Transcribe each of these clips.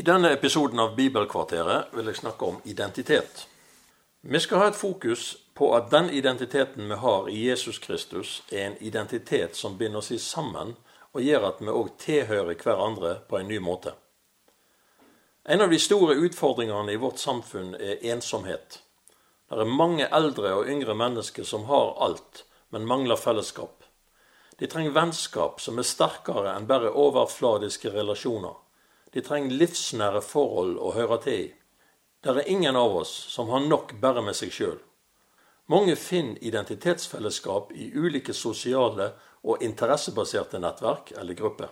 I denne episoden av Bibelkvarteret vil jeg snakke om identitet. Vi skal ha et fokus på at den identiteten vi har i Jesus Kristus, er en identitet som binder oss sammen og gjør at vi òg tilhører hverandre på en ny måte. En av de store utfordringene i vårt samfunn er ensomhet. Det er mange eldre og yngre mennesker som har alt, men mangler fellesskap. De trenger vennskap som er sterkere enn bare overfladiske relasjoner. De trenger livsnære forhold å høre til i. Det er ingen av oss som har nok bare med seg sjøl. Mange finner identitetsfellesskap i ulike sosiale og interessebaserte nettverk eller grupper.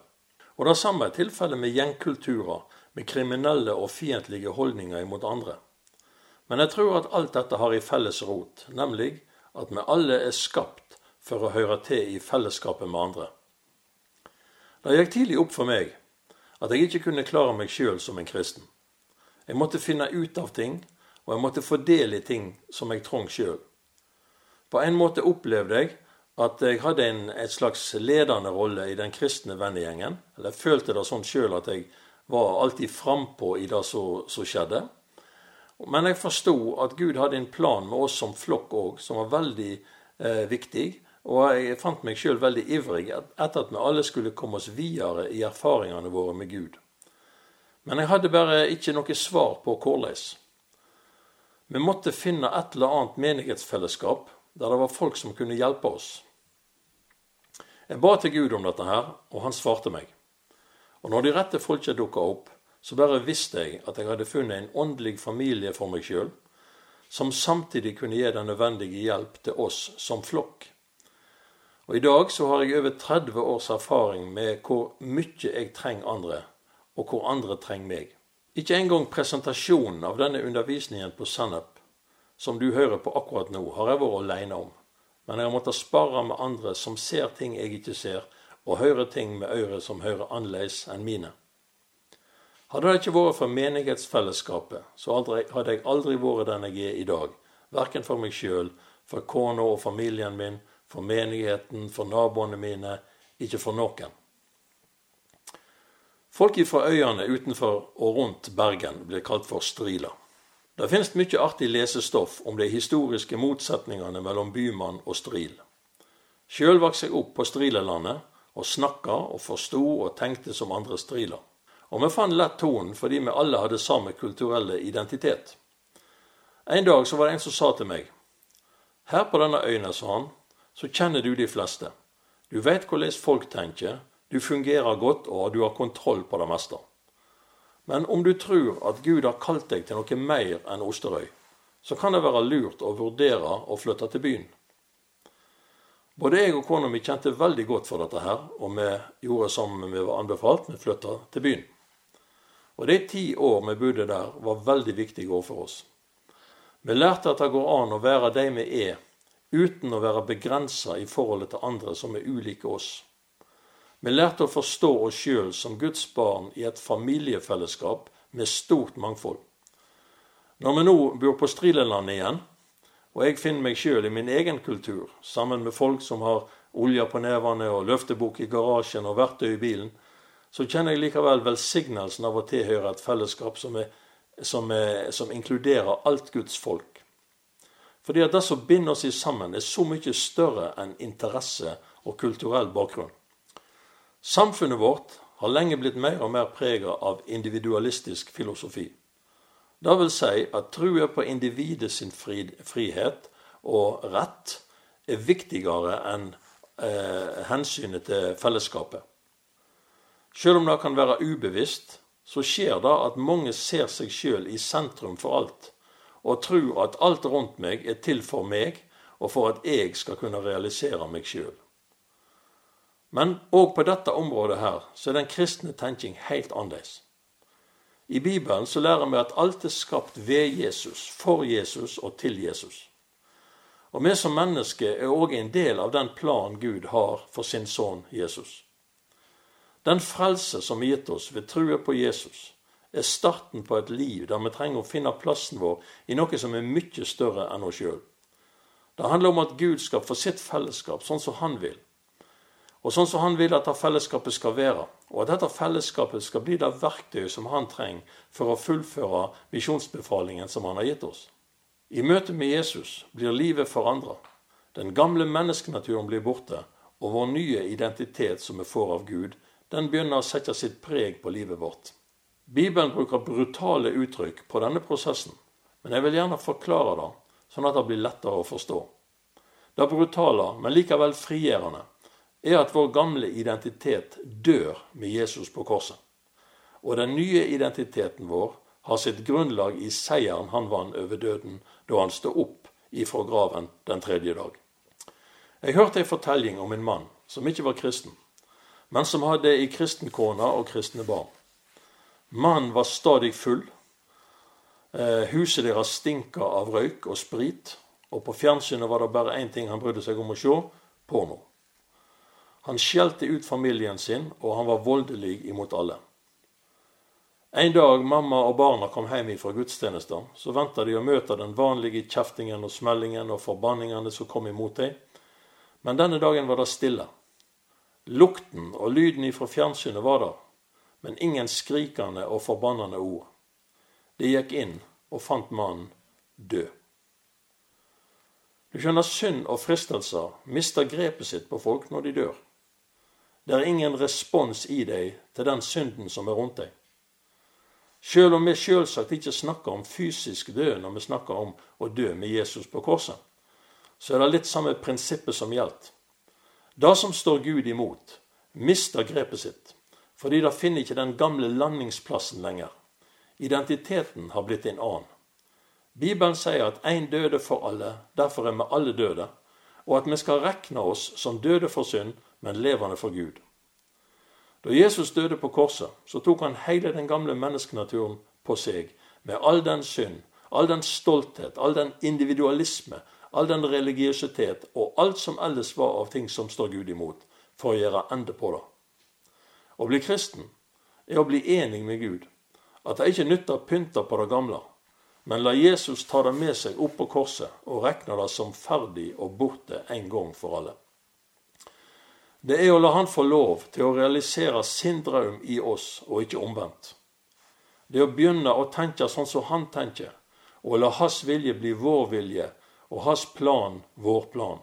Og Det samme er tilfellet med gjengkulturer, med kriminelle og fiendtlige holdninger imot andre. Men jeg tror at alt dette har i felles rot, nemlig at vi alle er skapt for å høre til i fellesskapet med andre. Det gikk tidlig opp for meg at jeg ikke kunne klare meg sjøl som en kristen. Jeg måtte finne ut av ting, og jeg måtte fordele ting som jeg trong sjøl. På en måte opplevde jeg at jeg hadde en et slags ledende rolle i den kristne vennegjengen. Eller jeg følte det sånn sjøl at jeg var alltid frampå i det som skjedde. Men jeg forsto at Gud hadde en plan med oss som flokk òg, som var veldig eh, viktig. Og jeg fant meg sjøl veldig ivrig etter at vi alle skulle komme oss videre i erfaringene våre med Gud. Men jeg hadde bare ikke noe svar på hvordan. Vi måtte finne et eller annet menighetsfellesskap der det var folk som kunne hjelpe oss. Jeg ba til Gud om dette her, og han svarte meg. Og når de rette folka dukka opp, så bare visste jeg at jeg hadde funnet en åndelig familie for meg sjøl, som samtidig kunne gi den nødvendige hjelp til oss som flokk. Og I dag så har jeg over 30 års erfaring med hvor mye jeg trenger andre, og hvor andre trenger meg. Ikke engang presentasjonen av denne undervisningen på Sennep, som du hører på akkurat nå, har jeg vært alene om. Men jeg har måttet spare med andre som ser ting jeg ikke ser, og hører ting med ører som hører annerledes enn mine. Hadde det ikke vært for menighetsfellesskapet, så hadde jeg aldri vært den jeg er i dag. Verken for meg sjøl, for kona og familien min, for menigheten, for naboene mine, ikke for noen. Folk fra øyene utenfor og rundt Bergen blir kalt for striler. Det finnes mye artig lesestoff om de historiske motsetningene mellom bymann og stril. Sjøl vokste jeg opp på strilelandet og snakka og forsto og tenkte som andre striler. Og vi fant lett tonen fordi vi alle hadde samme kulturelle identitet. En dag så var det en som sa til meg Her på denne øya, sa han, så kjenner du de fleste. Du vet hvordan folk tenker, du fungerer godt og du har kontroll på det meste. Men om du tror at Gud har kalt deg til noe mer enn Osterøy, så kan det være lurt å vurdere å flytte til byen. Både jeg og kona mi kjente veldig godt for dette her, og vi gjorde som vi var anbefalt, vi flytta til byen. Og de ti år vi bodde der, var veldig viktige år for oss. Vi lærte at det går an å være de vi er, uten å være begrensa i forholdet til andre som er ulike oss. Vi lærte å forstå oss sjøl som Guds barn i et familiefellesskap med stort mangfold. Når vi nå bor på Strileland igjen, og jeg finner meg sjøl i min egen kultur, sammen med folk som har olje på nevene og løftebok i garasjen og verktøy i bilen, så kjenner jeg likevel velsignelsen av å tilhøre et fellesskap som, er, som, er, som inkluderer alt Guds folk. Fordi at det som binder oss sammen, er så mye større enn interesse og kulturell bakgrunn. Samfunnet vårt har lenge blitt mer og mer prega av individualistisk filosofi. Det vil si at trua på individet sin frihet og rett er viktigere enn eh, hensynet til fellesskapet. Selv om det kan være ubevisst, så skjer det at mange ser seg sjøl i sentrum for alt og tror at alt rundt meg er til for meg, og for at jeg skal kunne realisere meg sjøl. Men òg på dette området her så er den kristne tenking helt annerledes. I Bibelen så lærer vi at alt er skapt ved Jesus, for Jesus og til Jesus. Og vi som mennesker er òg en del av den plan Gud har for sin sønn Jesus. Den frelse som er gitt oss ved trua på Jesus, er starten på et liv der vi trenger å finne plassen vår i noe som er mye større enn oss sjøl. Det handler om at Gud skal få sitt fellesskap sånn som han vil, og sånn som han vil at det fellesskapet skal være, og at dette fellesskapet skal bli det verktøyet som han trenger for å fullføre misjonsbefalingen som han har gitt oss. I møte med Jesus blir livet forandra. Den gamle menneskenaturen blir borte, og vår nye identitet som vi får av Gud, den begynner å sette sitt preg på livet vårt. Bibelen bruker brutale uttrykk på denne prosessen, men jeg vil gjerne forklare det, sånn at det blir lettere å forstå. Det brutale, men likevel frigjørende, er at vår gamle identitet dør med Jesus på korset. Og den nye identiteten vår har sitt grunnlag i seieren han vant over døden da han stod opp ifra graven den tredje dag. Jeg hørte en fortelling om en mann som ikke var kristen, men som hadde ei kristen kone og kristne barn. Mannen var stadig full. Eh, huset deres stinka av røyk og sprit, og på fjernsynet var det bare én ting han brydde seg om å se porno. Han skjelte ut familien sin, og han var voldelig imot alle. En dag mamma og barna kom hjem fra gudstjenester, så venta de å møte den vanlige kjeftingen og smellingen og forbanningene som kom imot dem. Men denne dagen var det stille. Lukten og lyden ifra fjernsynet var der, men ingen skrikende og forbannende ord. De gikk inn og fant mannen død. Du skjønner, synd og fristelser mister grepet sitt på folk når de dør. Det er ingen respons i deg til den synden som er rundt deg. Sjøl om vi sjølsagt ikke snakker om fysisk død når vi snakker om å dø med Jesus på korset, så er det litt samme prinsippet som gjelder. Det som står Gud imot, mister grepet sitt, fordi det finner ikke den gamle landingsplassen lenger. Identiteten har blitt en annen. Bibelen sier at én døde for alle, derfor er vi alle døde, og at vi skal rekne oss som døde for synd, men levende for Gud. Da Jesus døde på korset, så tok han hele den gamle menneskenaturen på seg, med all den synd, all den stolthet, all den individualisme, all den religiøsitet og alt som ellers var av ting som står Gud imot, for å gjøre ende på det. Å bli kristen er å bli enig med Gud, at det ikke nytter å pynte på det gamle, men la Jesus ta det med seg opp på korset og regne det som ferdig og borte en gang for alle. Det er å la Han få lov til å realisere sin drøm i oss, og ikke omvendt. Det er å begynne å tenke sånn som Han tenker, og la Hans vilje bli vår vilje, og Hans plan vår plan.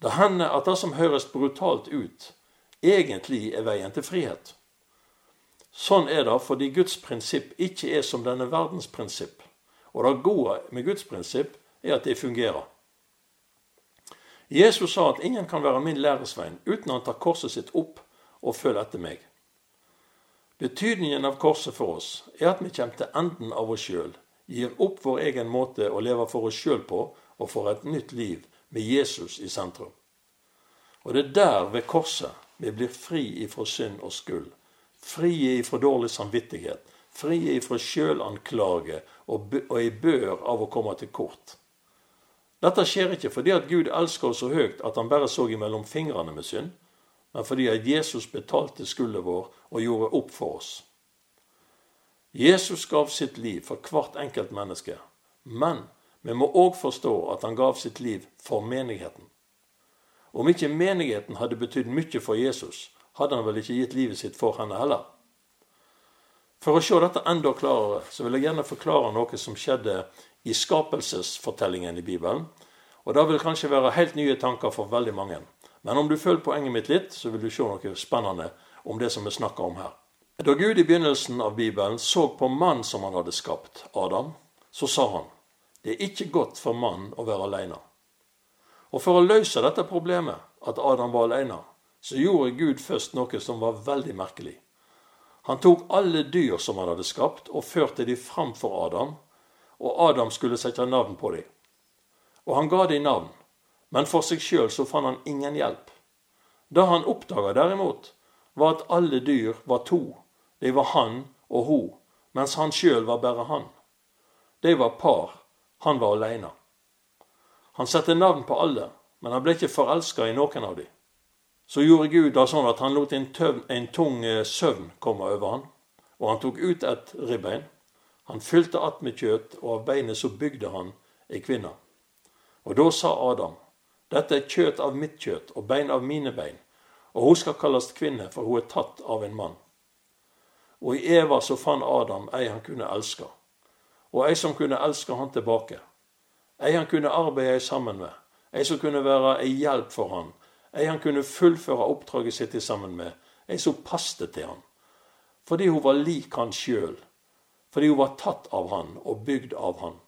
Det hender at det som høres brutalt ut, egentlig er veien til frihet. Sånn er det fordi Guds prinsipp ikke er som denne verdens prinsipp. Og det gode med Guds prinsipp er at det fungerer. Jesus sa at ingen kan være min læresvein uten å ta korset sitt opp og følge etter meg. Betydningen av korset for oss er at vi kommer til enden av oss sjøl, gir opp vår egen måte å leve for oss sjøl på, og får et nytt liv med Jesus i sentrum. Og det er der, ved korset, vi blir fri ifra synd og skyld. Fri ifra dårlig samvittighet. Fri ifra sjølanklage og, og i bør av å komme til kort. Dette skjer ikke fordi at Gud elsker oss så høyt at han bare så imellom fingrene med synd, men fordi at Jesus betalte skulden vår og gjorde opp for oss. Jesus gav sitt liv for hvert enkelt menneske, men vi må òg forstå at han gav sitt liv for menigheten. Om ikke menigheten hadde betydd mye for Jesus, hadde han vel ikke gitt livet sitt for henne heller. For å se dette enda klarere, så vil jeg gjerne forklare noe som skjedde i skapelsesfortellingen i Bibelen. Og det vil kanskje være helt nye tanker for veldig mange. Men om du følger poenget mitt litt, så vil du se noe spennende om det som vi snakker om her. Da Gud i begynnelsen av Bibelen så på mannen som han hadde skapt, Adam, så sa han det er ikke godt for mannen å være alene. Og for å løse dette problemet, at Adam var alene, så gjorde Gud først noe som var veldig merkelig. Han tok alle dyr som han hadde skapt, og førte de fram for Adam, og Adam skulle sette navn på dem. Og han ga dem navn, men for seg sjøl så fant han ingen hjelp. Det han oppdaga derimot, var at alle dyr var to. De var han og hun, mens han sjøl var bare han. De var par, han var aleine. Han satte navn på alle, men han ble ikke forelska i noen av dem. Så gjorde Gud da sånn at han lot en, tøv, en tung eh, søvn komme over han, og han tok ut et ribbein. Han fylte att med kjøtt, og av beinet så bygde han ei kvinne. Og da sa Adam, dette er kjøtt av mitt kjøtt og bein av mine bein, og hun skal kalles kvinne, for hun er tatt av en mann. Og i Eva så fant Adam ei han kunne elske, og ei som kunne elske han tilbake. Ei han kunne arbeide sammen med, ei som kunne være ei hjelp for han, ei han kunne fullføre oppdraget sitt sammen med, ei som passte til han. Fordi hun var lik han sjøl, fordi hun var tatt av han og bygd av han.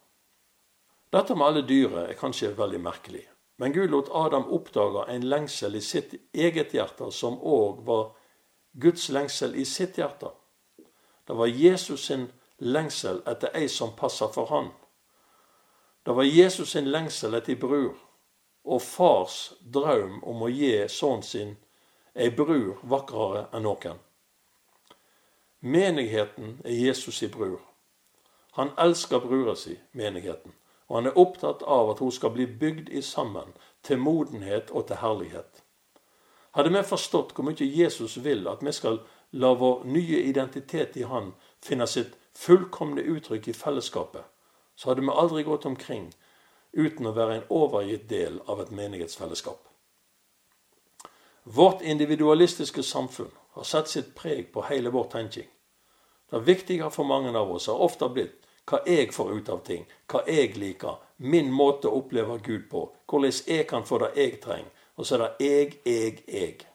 Dette med alle dyre er kanskje veldig merkelig, men Gud lot Adam oppdage en lengsel i sitt eget hjerte som òg var Guds lengsel i sitt hjerte. Det var Jesus sin lengsel etter ei som passer for han. Det var Jesus sin lengsel etter bror, og fars drøm om å gi sønnen sin ei bror vakrere enn noen. Menigheten er Jesus i bror. Han elsker brura si, menigheten og han er opptatt av at hun skal bli bygd i sammen til modenhet og til herlighet. Hadde vi forstått hvor mye Jesus vil at vi skal la vår nye identitet i Han finne sitt fullkomne uttrykk i fellesskapet, så hadde vi aldri gått omkring uten å være en overgitt del av et menighetsfellesskap. Vårt individualistiske samfunn har satt sitt preg på hele vår tenking. Det viktige for mange av oss har ofte blitt hva jeg får ut av ting, hva jeg liker, min måte å oppleve Gud på, hvordan jeg kan få det jeg trenger. Og så er det jeg, jeg, jeg.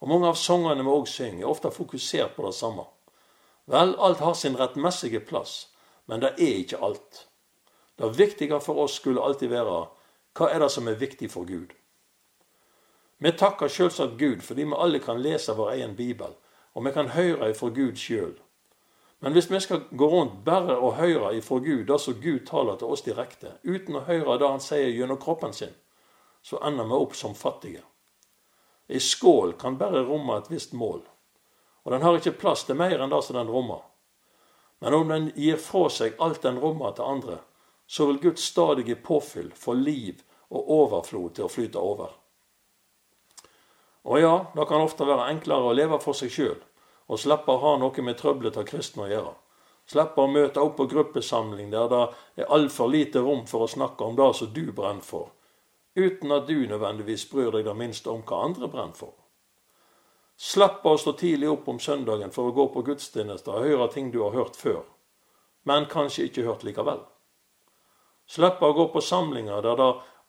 Og Mange av sangene vi òg synger, er ofte fokusert på det samme. Vel, alt har sin rettmessige plass, men det er ikke alt. Det viktige for oss skulle alltid være hva er det som er viktig for Gud? Vi takker selvsagt Gud fordi vi alle kan lese vår egen bibel, og vi kan høre ifra Gud sjøl. Men hvis vi skal gå rundt bare og høre ifra Gud det som Gud taler til oss direkte, uten å høre det han sier gjennom kroppen sin, så ender vi opp som fattige. Ei skål kan bare romme et visst mål, og den har ikke plass til mer enn det som den rommer. Men om den gir fra seg alt den rommer til andre, så vil Guds stadige påfyll få liv og overflod til å flyte over. Og ja, det kan ofte være enklere å leve for seg sjøl og slippe å ha noe med trøblete kristne å gjøre. Slippe å møte opp på gruppesamling der det er altfor lite rom for å snakke om det som du brenner for, uten at du nødvendigvis bryr deg det minste om hva andre brenner for. Slippe å stå tidlig opp om søndagen for å gå på gudstjenester og høre ting du har hørt før, men kanskje ikke hørt likevel. Slippe å gå på samlinger der det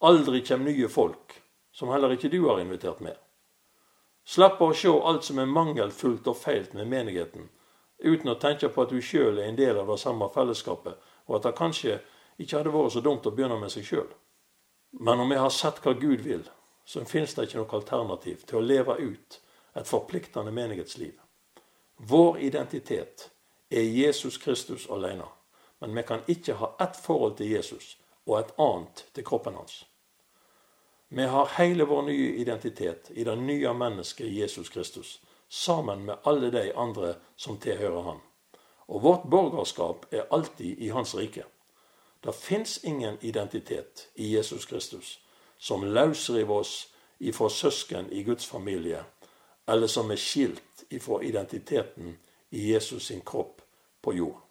aldri kommer nye folk, som heller ikke du har invitert med. Slapp å se alt som er mangelfullt og feilt med menigheten, uten å tenke på at du sjøl er en del av det samme fellesskapet, og at det kanskje ikke hadde vært så dumt å begynne med seg sjøl. Men om vi har sett hva Gud vil, så finnes det ikke noe alternativ til å leve ut et forpliktende menighetsliv. Vår identitet er Jesus Kristus alene, men vi kan ikke ha ett forhold til Jesus og et annet til kroppen hans. Vi har hele vår nye identitet i det nye mennesket Jesus Kristus, sammen med alle de andre som tilhører ham. Og vårt borgerskap er alltid i Hans rike. Det fins ingen identitet i Jesus Kristus som løsriver oss ifra søsken i Guds familie, eller som er skilt ifra identiteten i Jesus sin kropp på jord.